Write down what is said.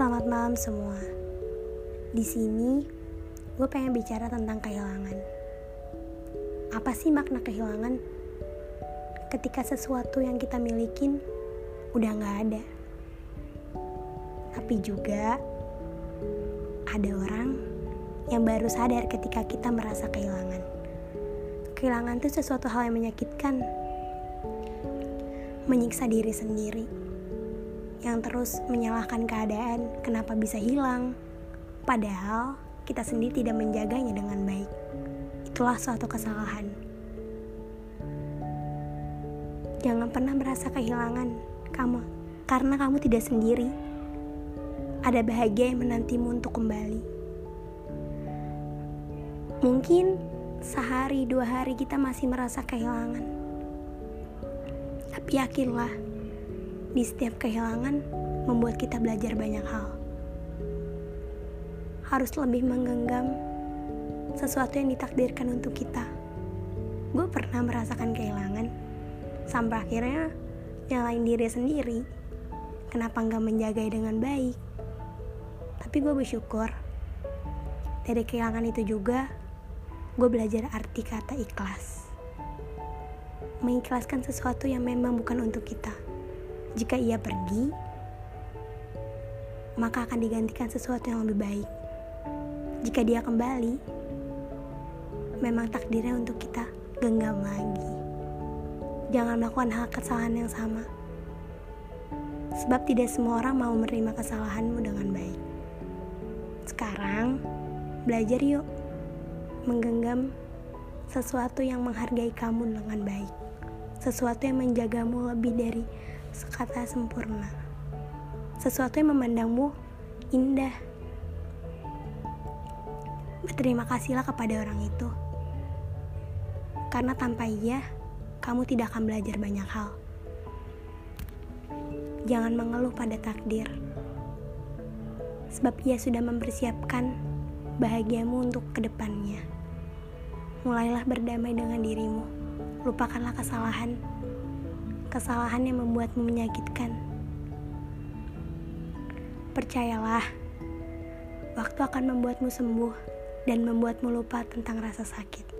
Selamat malam semua. Di sini, gue pengen bicara tentang kehilangan. Apa sih makna kehilangan? Ketika sesuatu yang kita milikin udah gak ada. Tapi juga ada orang yang baru sadar ketika kita merasa kehilangan. Kehilangan itu sesuatu hal yang menyakitkan, menyiksa diri sendiri yang terus menyalahkan keadaan kenapa bisa hilang. Padahal kita sendiri tidak menjaganya dengan baik. Itulah suatu kesalahan. Jangan pernah merasa kehilangan kamu karena kamu tidak sendiri. Ada bahagia yang menantimu untuk kembali. Mungkin sehari dua hari kita masih merasa kehilangan. Tapi yakinlah, di setiap kehilangan membuat kita belajar banyak hal. Harus lebih menggenggam sesuatu yang ditakdirkan untuk kita. Gue pernah merasakan kehilangan, sampai akhirnya nyalain diri sendiri. Kenapa nggak menjaga dengan baik? Tapi gue bersyukur dari kehilangan itu juga gue belajar arti kata ikhlas. Mengikhlaskan sesuatu yang memang bukan untuk kita. Jika ia pergi, maka akan digantikan sesuatu yang lebih baik. Jika dia kembali, memang takdirnya untuk kita genggam lagi. Jangan melakukan hal kesalahan yang sama. Sebab tidak semua orang mau menerima kesalahanmu dengan baik. Sekarang, belajar yuk menggenggam sesuatu yang menghargai kamu dengan baik. Sesuatu yang menjagamu lebih dari sekata sempurna. Sesuatu yang memandangmu indah. Berterima kasihlah kepada orang itu. Karena tanpa ia, kamu tidak akan belajar banyak hal. Jangan mengeluh pada takdir. Sebab ia sudah mempersiapkan bahagiamu untuk ke depannya. Mulailah berdamai dengan dirimu. Lupakanlah kesalahan kesalahan yang membuatmu menyakitkan. Percayalah, waktu akan membuatmu sembuh dan membuatmu lupa tentang rasa sakit.